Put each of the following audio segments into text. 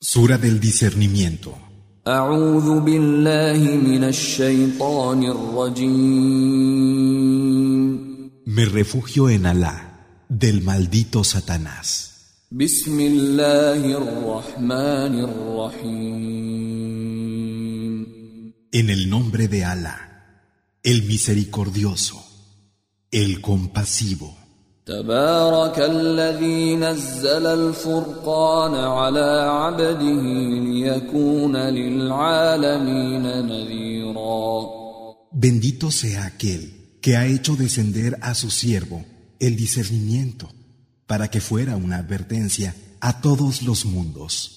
Sura del discernimiento. Me refugio en Alá, del maldito Satanás. En el nombre de Alá, el misericordioso, el compasivo. تبارك الذي نزل الفرقان على عبده ليكون للعالمين نذيرا Bendito sea aquel que ha hecho descender a su siervo el discernimiento para que fuera una advertencia a todos los mundos.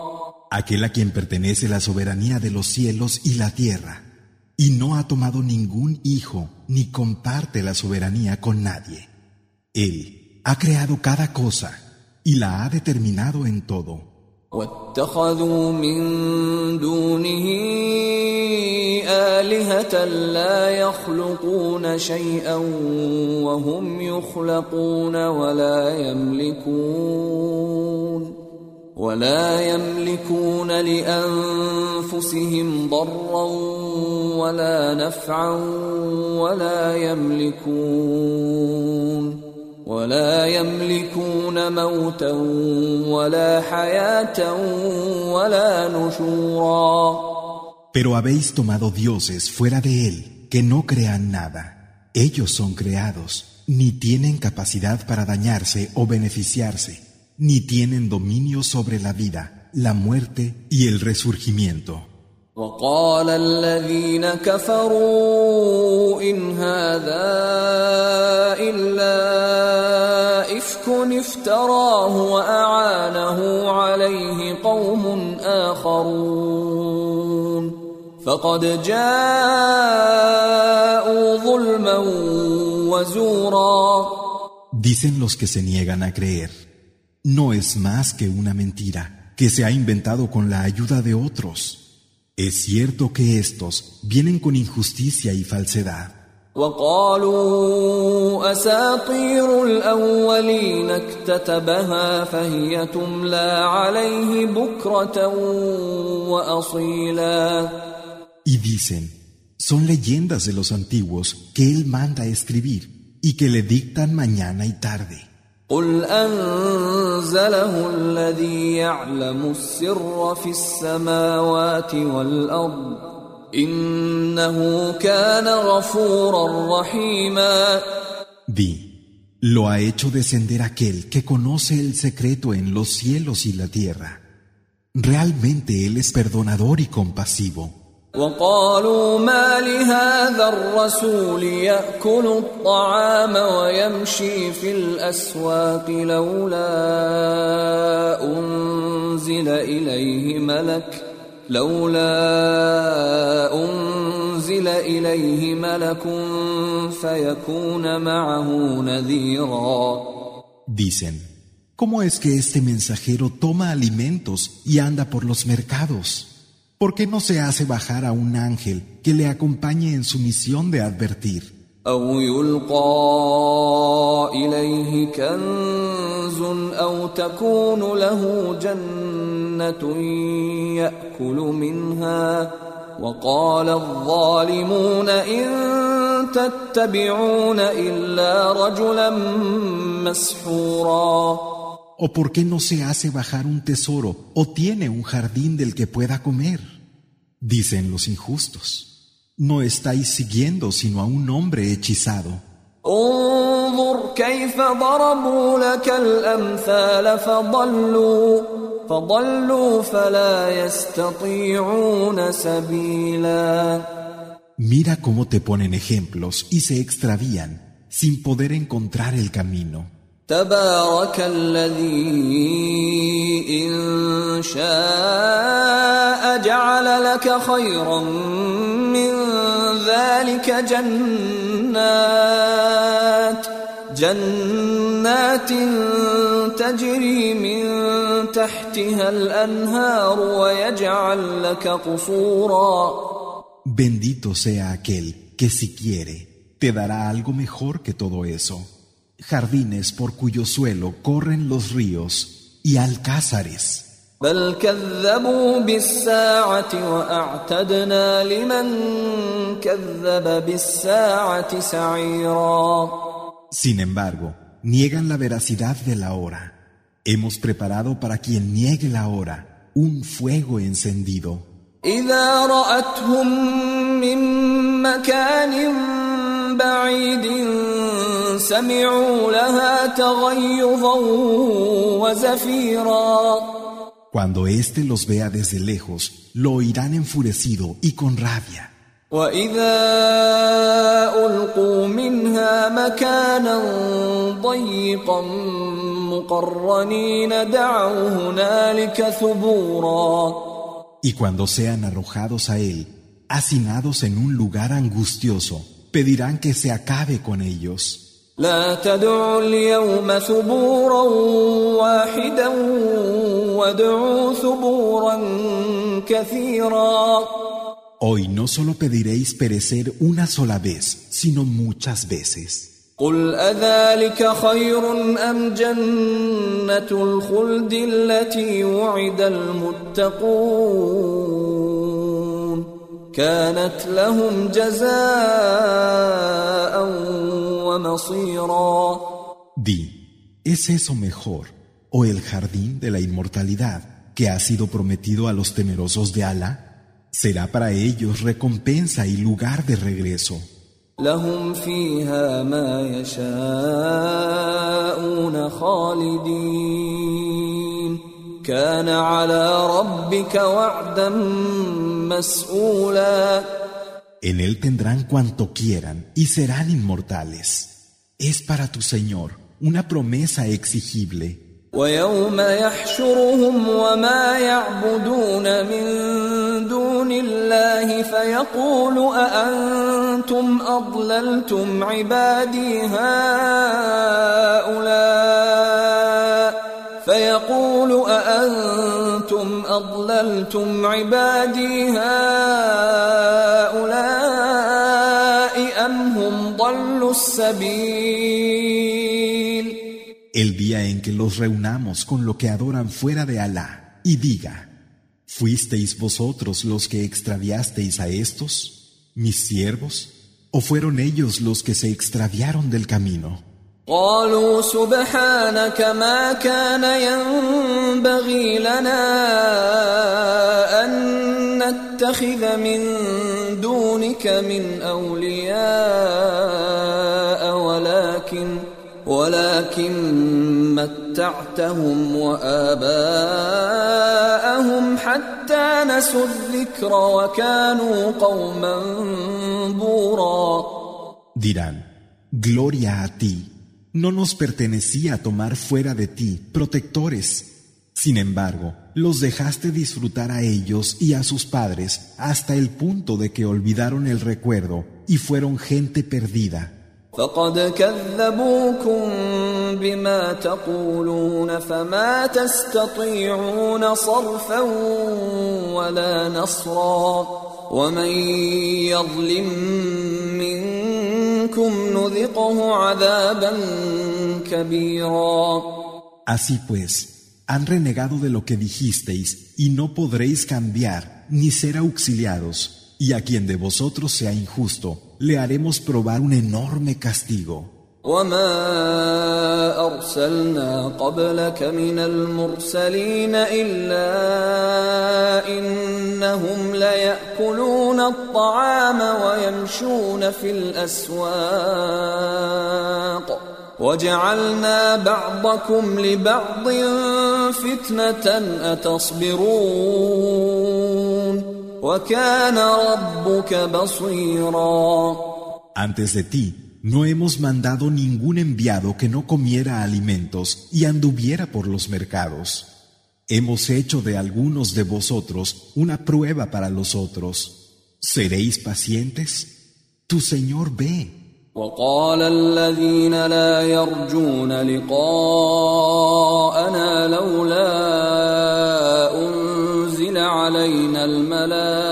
Aquel a quien pertenece la soberanía de los cielos y la tierra, y no ha tomado ningún hijo ni comparte la soberanía con nadie. Él ha creado cada cosa y la ha determinado en todo. ولا يملكون ولا يملكون لأنفسهم ضرا ولا نفعا ولا يملكون ولا يملكون موتا ولا حياة ولا نشورا Pero habéis tomado dioses fuera de él, que no crean nada. Ellos son creados, ni tienen capacidad para dañarse o beneficiarse, ni tienen dominio sobre la vida, la muerte y el resurgimiento. وقال الذين كفروا إن هذا إلا إفك افتراه وأعانه عليه قوم آخرون فقد جاءوا ظلما وزورا Dicen los que se niegan a creer, no es más que una mentira que se ha inventado con la ayuda de otros. Es cierto que estos vienen con injusticia y falsedad. Y dicen, son leyendas de los antiguos que él manda escribir y que le dictan mañana y tarde. قل أنزله الذي يعلم السر في السماوات والأرض إنه كان غفورا رحيما Di, lo ha hecho descender aquel que conoce el secreto en los cielos y la tierra. Realmente Él es perdonador y compasivo. وقالوا ما لهذا الرسول يأكل الطعام ويمشي في الأسواق لولا أنزل إليه ملك لولا أنزل إليه ملك فيكون معه نذيرا Dicen, ¿cómo es que este mensajero toma alimentos y anda por los mercados? ¿Por qué no se hace bajar a un ángel que le acompañe en su misión de advertir? أو يلقى إليه كنز أو تكون له جنة يأكل منها وقال الظالمون إن تتبعون إلا رجلا مسحورا ¿O por qué no se hace bajar un tesoro o tiene un jardín del que pueda comer? Dicen los injustos. No estáis siguiendo sino a un hombre hechizado. انظر كيف ضربوا لك الأمثال فضلوا فضلوا فلا يستطيعون سبيلا Mira cómo te ponen ejemplos y se extravían sin poder encontrar el camino. تبارك الذي إن شاء جعل لك خيرا من ذلك جنات جنات تجري من تحتها الأنهار ويجعل لك قصورا Bendito sea aquel que si quiere te dará algo mejor que todo eso. Jardines por cuyo suelo corren los ríos y alcázares. بل كذبوا بالساعة وأعتدنا لمن كذب بالساعة سعيرا Sin embargo, niegan la veracidad de la hora. Hemos preparado para quien niegue la hora un fuego encendido. إذا رأتهم من مكان بعيد سمعوا لها تغيظا وزفيرا Cuando éste los vea desde lejos, lo oirán enfurecido y con rabia. وإذا ألقوا منها مكانا ضيقا مقرنين دعوا هنالك ثبورا Y cuando sean arrojados a él, hacinados en un lugar angustioso, pedirán que se acabe con ellos. لا تدعوا اليوم ثبورا واحدا وادعوا ثبورا كثيرا Hoy no solo pediréis perecer una sola vez, sino muchas veces. قل أذلك خير أم جنة الخلد التي وعد المتقون كانت لهم جزاء Di, ¿es eso mejor o el jardín de la inmortalidad que ha sido prometido a los temerosos de Alá? Será para ellos recompensa y lugar de regreso. لهم فيها ما يشاءون خالدين كان على ربك وعدا مسؤولا En él tendrán cuanto quieran y serán inmortales. Es para tu Señor una promesa exigible. ويوم يحشرهم وما يعبدون من دون الله فيقول أأنتم أضللتم عبادي هؤلاء فيقول أأنتم أضللتم عبادي هؤلاء El día en que los reunamos con lo que adoran fuera de Alá y diga, ¿fuisteis vosotros los que extraviasteis a estos, mis siervos? ¿O fueron ellos los que se extraviaron del camino? قالوا سبحانك ما كان ينبغي لنا أن نتخذ من دونك من أولياء ولكن ولكن متعتهم وآباءهم حتى نسوا الذكر وكانوا قوما بورا Dirán, Gloria a ti. No nos pertenecía tomar fuera de ti protectores. Sin embargo, los dejaste disfrutar a ellos y a sus padres hasta el punto de que olvidaron el recuerdo y fueron gente perdida. Así pues, han renegado de lo que dijisteis y no podréis cambiar ni ser auxiliados, y a quien de vosotros sea injusto, le haremos probar un enorme castigo. وما أرسلنا قبلك من المرسلين إلا إنهم ليأكلون الطعام ويمشون في الأسواق وجعلنا بعضكم لبعض فتنة أتصبرون وكان ربك بصيرا Antes de ti, no hemos mandado ningún enviado que no comiera alimentos y anduviera por los mercados. Hemos hecho de algunos de vosotros una prueba para los otros. ¿Seréis pacientes? Tu Señor ve. وقال الذين لا يرجون لقاءنا لولا أنزل علينا الملائكة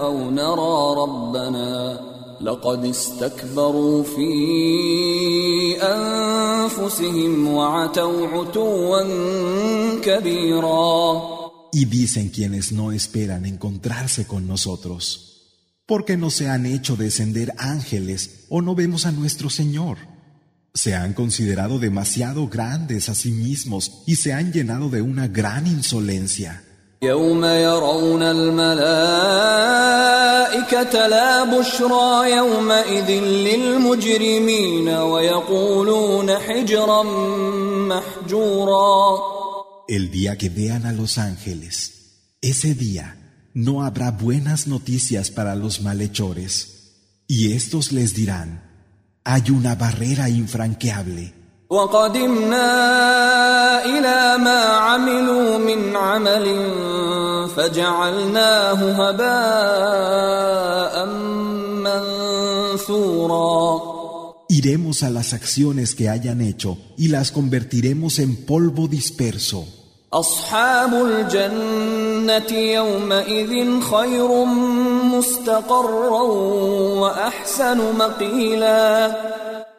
أو نرى ربنا لقد استكبروا في أنفسهم وعتوا عتوا كبيرا Y dicen quienes no esperan encontrarse con nosotros. Porque no se han hecho descender ángeles o no vemos a nuestro Señor. Se han considerado demasiado grandes a sí mismos y se han llenado de una gran insolencia. El día que vean a los ángeles, ese día no habrá buenas noticias para los malhechores, y estos les dirán, hay una barrera infranqueable. Iremos a las acciones que hayan hecho y las convertiremos en polvo disperso. أصحاب الجنة يومئذ خير مستقرا وأحسن مقيلا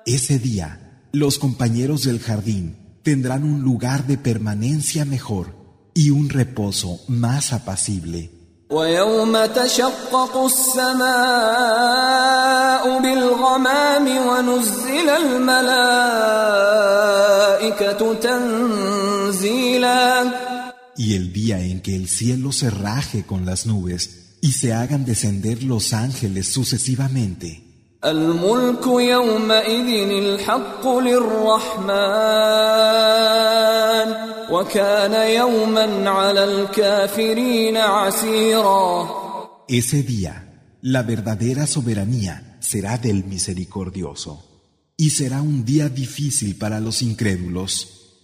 Ese día, los compañeros del jardín tendrán un lugar de permanencia mejor y un reposo más apacible. ويوم تشقق السماء بالغمام ونزل الملائكة تنزيلا Y el día en que el cielo se raje con las nubes y se hagan descender los ángeles sucesivamente. الملك يومئذ الحق للرحمن Ese día, la verdadera soberanía será del misericordioso, y será un día difícil para los incrédulos.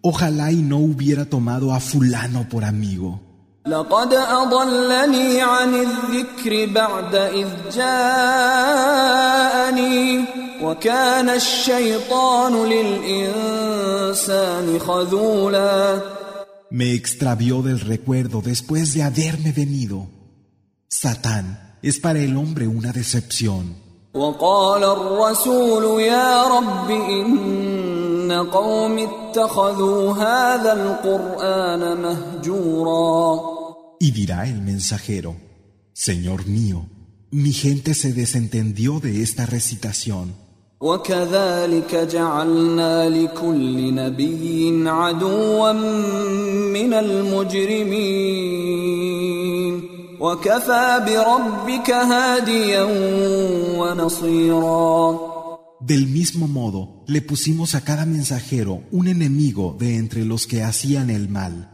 ojalá y no hubiera tomado a fulano por amigo. Me extravió del recuerdo después de haberme venido. Satán es para el hombre una decepción. Y dirá el mensajero, Señor mío, mi gente se desentendió de esta recitación. وكذلك جعلنا لكل نبي عدوا من المجرمين وكفى بربك هاديا ونصيرا Del mismo modo, le pusimos a cada mensajero un enemigo de entre los que hacían el mal.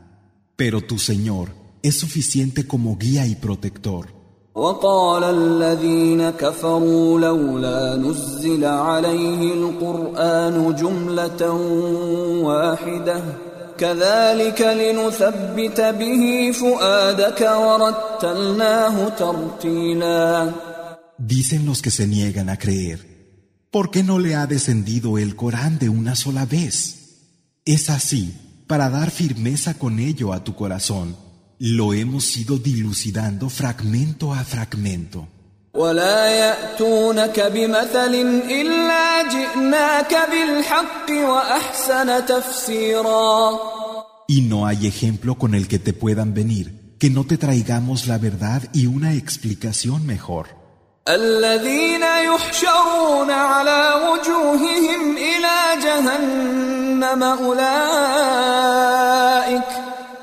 Pero tu Señor es suficiente como guía y protector. وقال الذين كفروا لولا نزل عليه القرآن جملة واحدة كذلك لنثبت به فؤادك ورتلناه ترتيلا Dicen los que se niegan a creer, ¿por qué no le ha descendido el Corán de una sola vez? Es así, para dar firmeza con ello a tu corazón. Lo hemos ido dilucidando fragmento a fragmento. Y no hay ejemplo con el que te puedan venir, que no te traigamos la verdad y una explicación mejor. الذين يحشرون على وجوههم إلى جهنم جهنم أولئك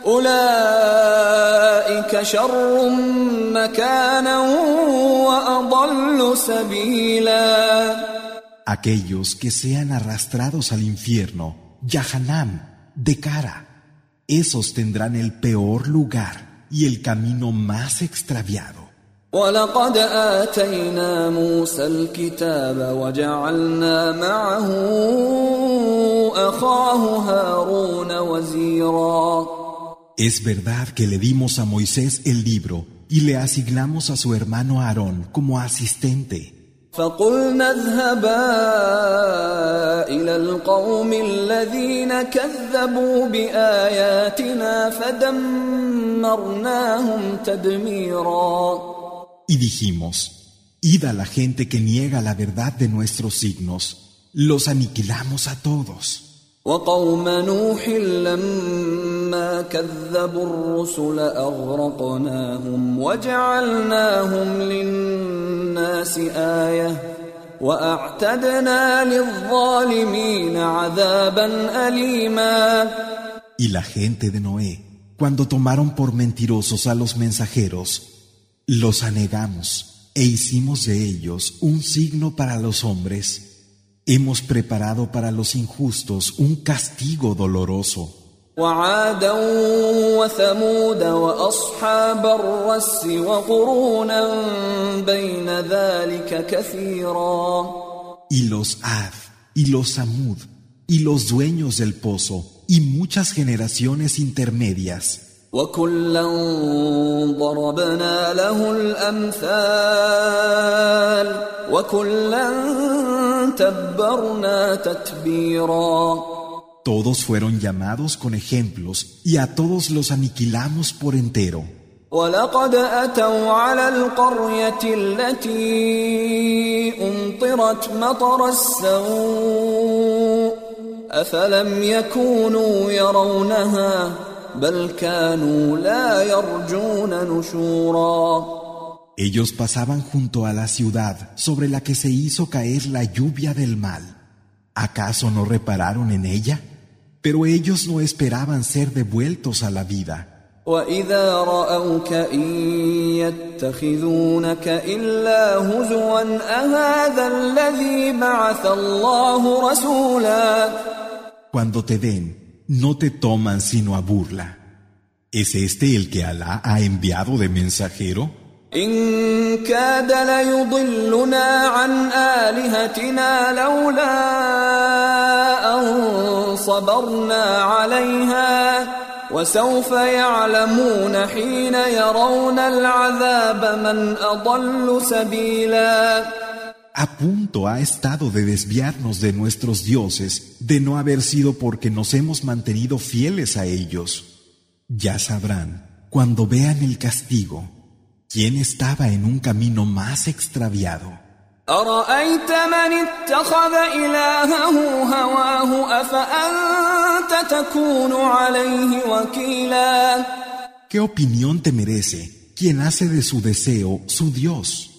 أولئك شر مكانا وأضل سبيلا Aquellos que sean arrastrados al infierno, Yahanam, de cara, esos tendrán el peor lugar y el camino más extraviado. ولقد آتينا موسى الكتاب وجعلنا معه أخاه هارون وزيرا Es verdad que le dimos a Moisés el libro y le asignamos a su hermano Aarón como asistente. فقلنا اذهبا إلى القوم الذين كذبوا بآياتنا فدمرناهم تدميراً dijimos, id a la gente que niega la verdad de nuestros signos, los aniquilamos a todos. Y la gente de Noé, cuando tomaron por mentirosos a los mensajeros, los anegamos e hicimos de ellos un signo para los hombres. Hemos preparado para los injustos un castigo doloroso. Y los Ad, y los Samud, y los dueños del pozo, y muchas generaciones intermedias. وكلا ضربنا له الأمثال وكلا تبرنا تتبيرا Todos fueron llamados con ejemplos y a todos los aniquilamos por entero. ولقد أتوا على القرية التي أمطرت مطر السوء أفلم يكونوا يرونها Ellos pasaban junto a la ciudad sobre la que se hizo caer la lluvia del mal. ¿Acaso no repararon en ella? Pero ellos no esperaban ser devueltos a la vida. Cuando te ven, no te toman sino a burla. ¿Es este el que Alá ha enviado de mensajero? A punto ha estado de desviarnos de nuestros dioses, de no haber sido porque nos hemos mantenido fieles a ellos. Ya sabrán, cuando vean el castigo, quién estaba en un camino más extraviado. ¿Qué opinión te merece quien hace de su deseo su Dios?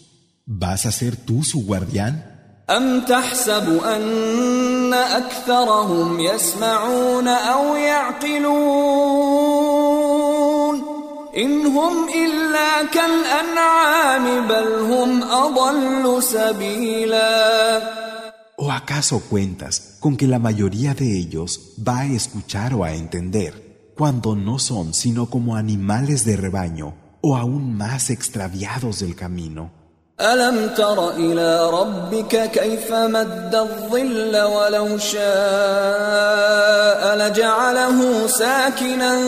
¿Vas a ser tú su guardián? أم تحسب أن أكثرهم يسمعون أو يعقلون إن هم إلا كالأنعام بل هم أضل سبيلا ¿O acaso cuentas con que la mayoría de ellos va a escuchar o a entender cuando no son sino como animales de rebaño o aún más extraviados del camino? ألم تر إلى ربك كيف مد الظل ولو شاء لجعله ساكنا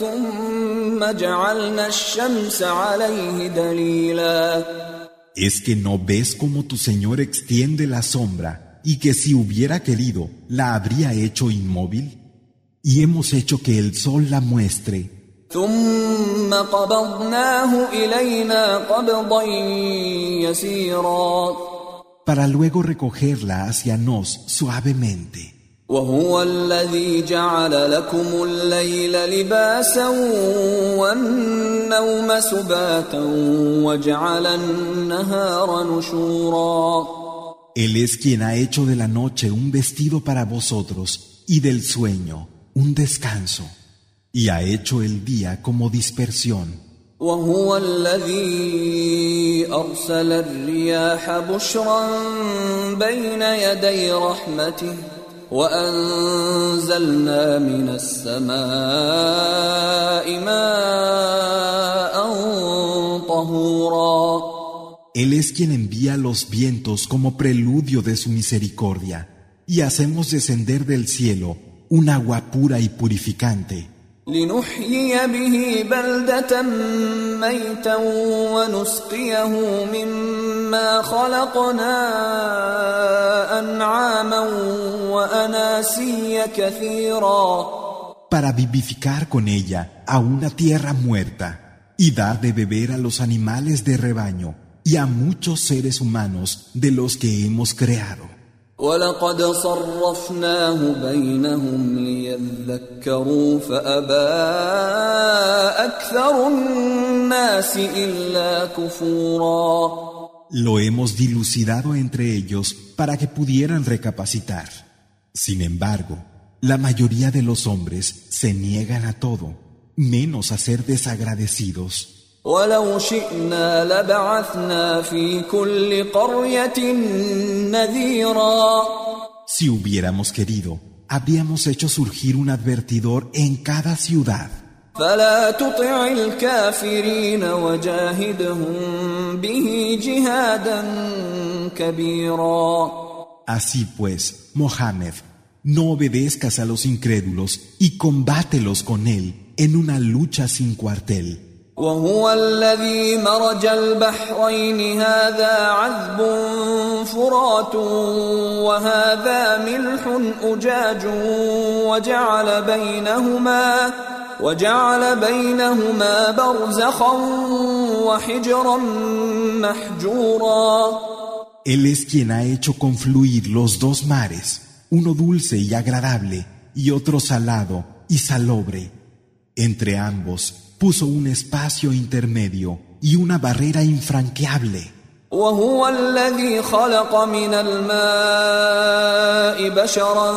ثم جعلنا الشمس عليه دليلا ¿Es que no ves cómo tu Señor extiende la sombra y que si hubiera querido la habría hecho inmóvil? Y hemos hecho que el sol la muestre para luego recogerla hacia nos suavemente. Él es quien ha hecho de la noche un vestido para vosotros y del sueño un descanso, y ha hecho el día como dispersión. وهو الذي أرسل الرياح بشرا بين يدي رحمته وأنزلنا من السماء ماء طهورا Él es quien envía los vientos como preludio de su misericordia, y hacemos descender del cielo un agua pura y purificante. لنحيي به بلدة ميتا ونسقيه مما خلقنا أنعاما وأناسيا كثيرا Para vivificar con ella a una tierra muerta y dar de beber a los animales de rebaño y a muchos seres humanos de los que hemos creado. ولقد صرفناه بينهم ليذكروا فأبى أكثر الناس إلا كفورا Lo hemos dilucidado entre ellos para que pudieran recapacitar. Sin embargo, la mayoría de los hombres se niegan a todo, menos a ser desagradecidos. ولو شئنا لبعثنا في كل قرية نذيرا Si hubiéramos querido, habríamos hecho surgir un advertidor en cada ciudad. فلا تطع الكافرين وجاهدهم به جهادا كبيرا Así pues, Mohammed, no obedezcas a los incrédulos y combátelos con él en una lucha sin cuartel. وهو الذي مرج البحرين هذا عذب فرات وهذا ملح أجاج وجعل بينهما وجعل بينهما برزخا وحجرا محجورا Él es quien ha hecho confluir los dos mares, uno dulce y agradable y otro salado y salobre. Entre ambos puso un espacio intermedio y una barrera infranqueable. وهو الذي خلق من الماء بشرا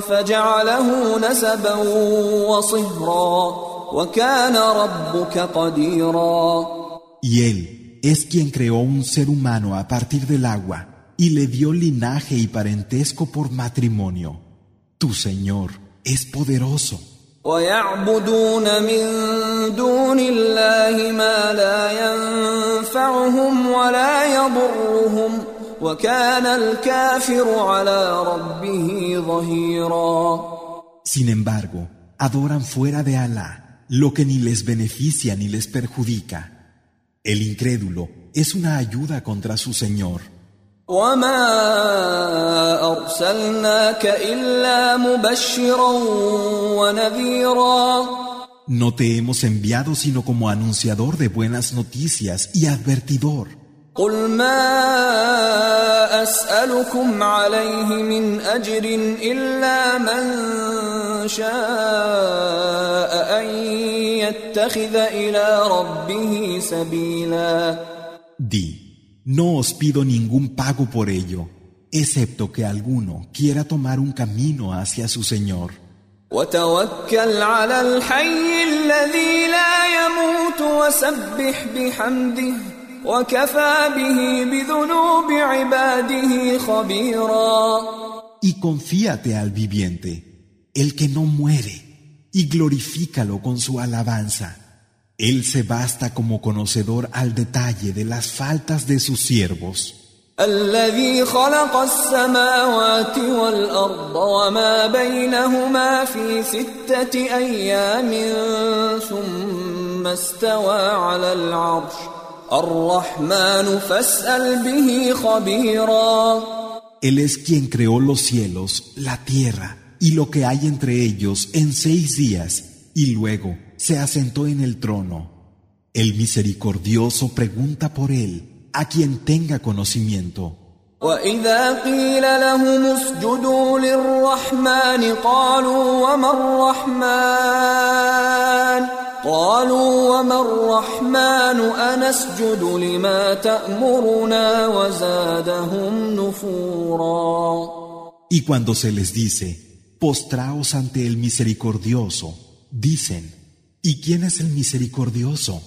فجعله نسبا وصهرا وكان ربك قديرا Y él es quien creó un ser humano a partir del agua y le dio linaje y parentesco por matrimonio. Tu Señor es poderoso. ويعبدون من دون الله ما لا ينفعهم ولا يضرهم وكان الكافر على ربه ظهيرا Sin embargo, adoran fuera de Alá lo que ni les beneficia ni les perjudica. El incrédulo es una ayuda contra su Señor. وما أرسلناك إلا مبشرا ونذيرا No te hemos enviado sino como anunciador de buenas noticias y advertidor. قل ما أسألكم عليه من أجر إلا من شاء أن يتخذ إلى ربه سبيلا Di, No os pido ningún pago por ello, excepto que alguno quiera tomar un camino hacia su Señor. Y confíate al viviente, el que no muere, y glorifícalo con su alabanza. Él se basta como conocedor al detalle de las faltas de sus siervos. الذي خلق السماوات والأرض وما بينهما في ستة أيام ثم استوى على العرش الرحمن فاسأل به خبيرا Él es quien creó los cielos, la tierra y lo que hay entre ellos en seis días, y luego se asentó en el trono. El misericordioso pregunta por él a quien tenga conocimiento. وإذا قيل لهم اسجدوا للرحمن قالوا وما الرحمن قالوا وما الرحمن أنسجد لما تأمرنا وزادهم نفورا Y cuando se les dice, postraos ante el misericordioso. Dicen, ¿Y quién es el misericordioso?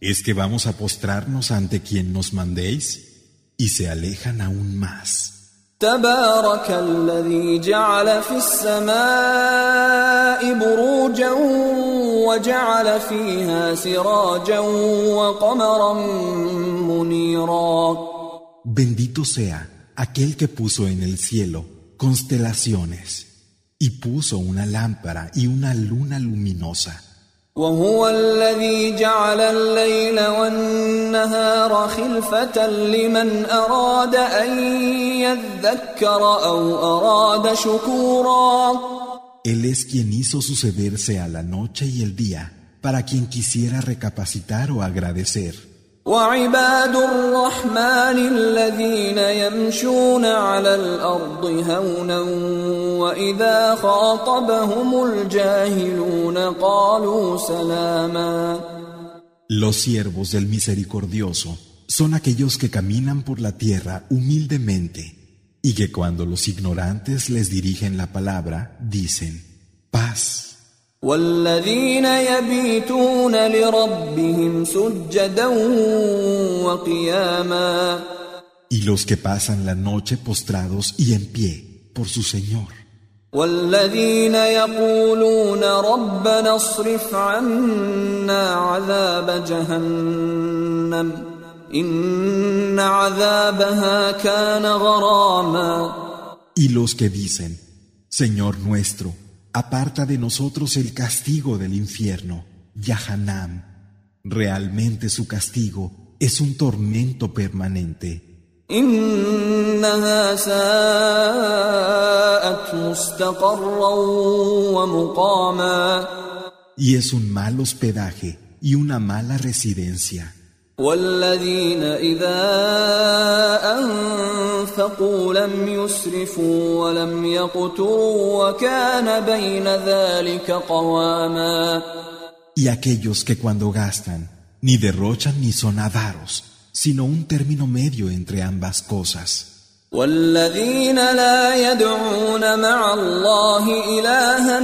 ¿Es que vamos a postrarnos ante quien nos mandéis? Y se alejan aún más. Bendito sea aquel que puso en el cielo constelaciones y puso una lámpara y una luna luminosa. وهو الذي جعل الليل والنهار خلفة لمن أراد أن يذكر أو أراد شكورا Él es quien hizo sucederse a la noche y el día para quien quisiera recapacitar o agradecer. وعباد الرحمن الذين يمشون على الأرض هونا وإذا خاطبهم الجاهلون قالوا سلاما Los siervos del misericordioso son aquellos que caminan por la tierra humildemente y que cuando los ignorantes les dirigen la palabra dicen paz. والذين يبيتون لربهم سجدا وقياما Y los que pasan la noche postrados y en pie por su Señor. والذين يقولون ربنا اصرف عنا عذاب جهنم إن عذابها كان غراما Y los que dicen, Señor nuestro, aparta de nosotros el castigo del infierno, Yahanam. Realmente su castigo es un tormento permanente. Y es un mal hospedaje y una mala residencia. والذين إذا أنفقوا لم يسرفوا ولم يقتروا وكان بين ذلك قواما Y aquellos que cuando gastan, ni derrochan ni son avaros, sino un término medio entre ambas cosas. والذين لا يدعون مع الله إلها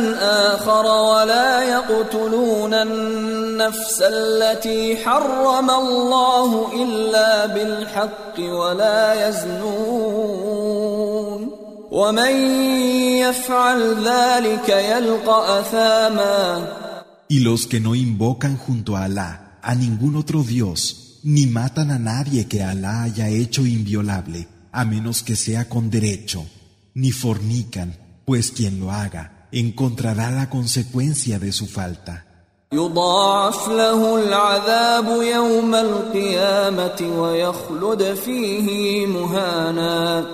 آخر ولا يقتلون النفس التي حرم الله إلا بالحق ولا يزنون ومن يفعل ذلك يلقى أثاما Y los que no invocan junto a Alá a ningún otro Dios, ni matan a nadie que Alá haya hecho inviolable, a menos que sea con derecho, ni fornican, pues quien lo haga encontrará la consecuencia de su falta. يضاعف له العذاب يوم القيامة ويخلد فيه مهانا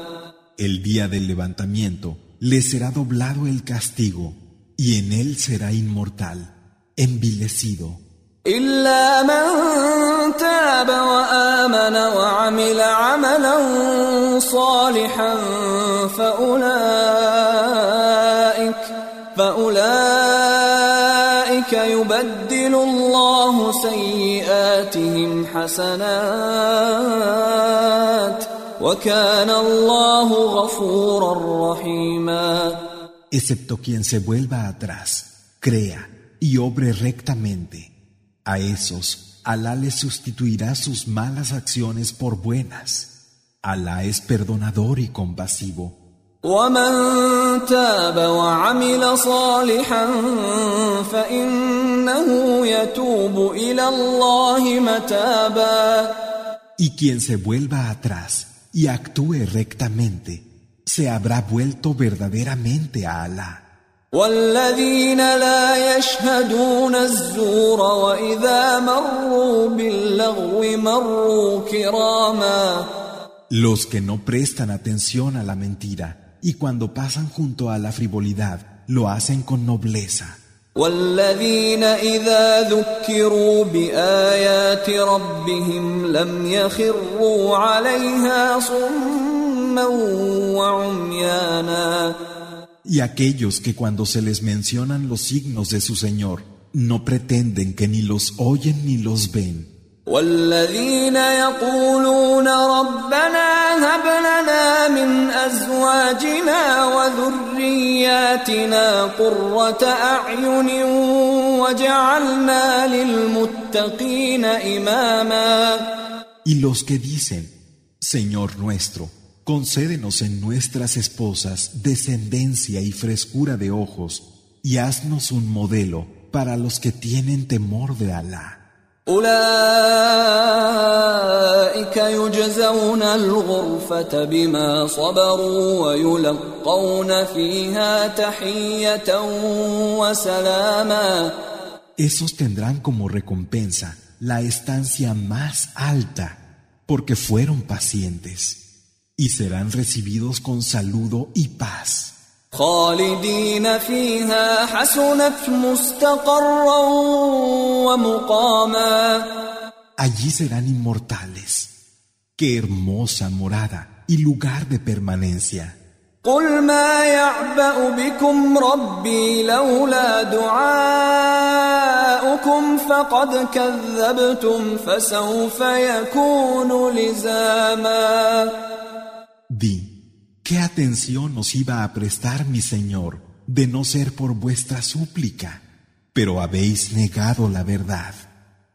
El día del levantamiento le será doblado el castigo, y en él será inmortal, envilecido. إلا من تاب وآمن وعمل عملا صالحا فأولئك فأولئك يبدل الله سيئاتهم حسنات وكان الله غفورا رحيما excepto quien se vuelva atrás, crea y obre rectamente. A esos, Alá les sustituirá sus malas acciones por buenas. Alá es perdonador y compasivo. ومن تاب وعمل صالحا فإنه يتوب إلى الله متابا Y quien se vuelva atrás y actúe rectamente, se habrá vuelto verdaderamente a Alá. والذين لا يشهدون الزور وإذا مروا باللغو مروا كراما Los que no prestan atención a la mentira y cuando pasan junto a la frivolidad, lo hacen con nobleza. والذين إذا ذكروا بآيات ربهم لم يخروا عليها صما وعميانا Y aquellos que cuando se les mencionan los signos de su Señor, no pretenden que ni los oyen ni los ven. والذين يقولون ربنا هب لنا من لأزواجنا وذرياتنا قرة أعين وجعلنا للمتقين إماما Y los que dicen, Señor nuestro, concédenos en nuestras esposas descendencia y frescura de ojos, y haznos un modelo para los que tienen temor de Alá. أولئك يجزون الغرفة بما صبروا ويلقون فيها تحية وسلاما Esos tendrán como recompensa la estancia más alta porque fueron pacientes y serán recibidos con saludo y paz. خالدين فيها حسنت مستقرا ومقاما Allí serán inmortales. Qué hermosa morada y lugar de permanencia. قل ما يعبأ بكم ربي لولا دعاؤكم فقد كذبتم فسوف يكون لزاما Di, ¿qué atención nos iba a prestar mi Señor de no ser por vuestra súplica? Pero habéis negado la verdad,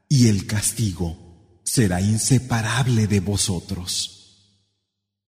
y el castigo será inseparable de vosotros.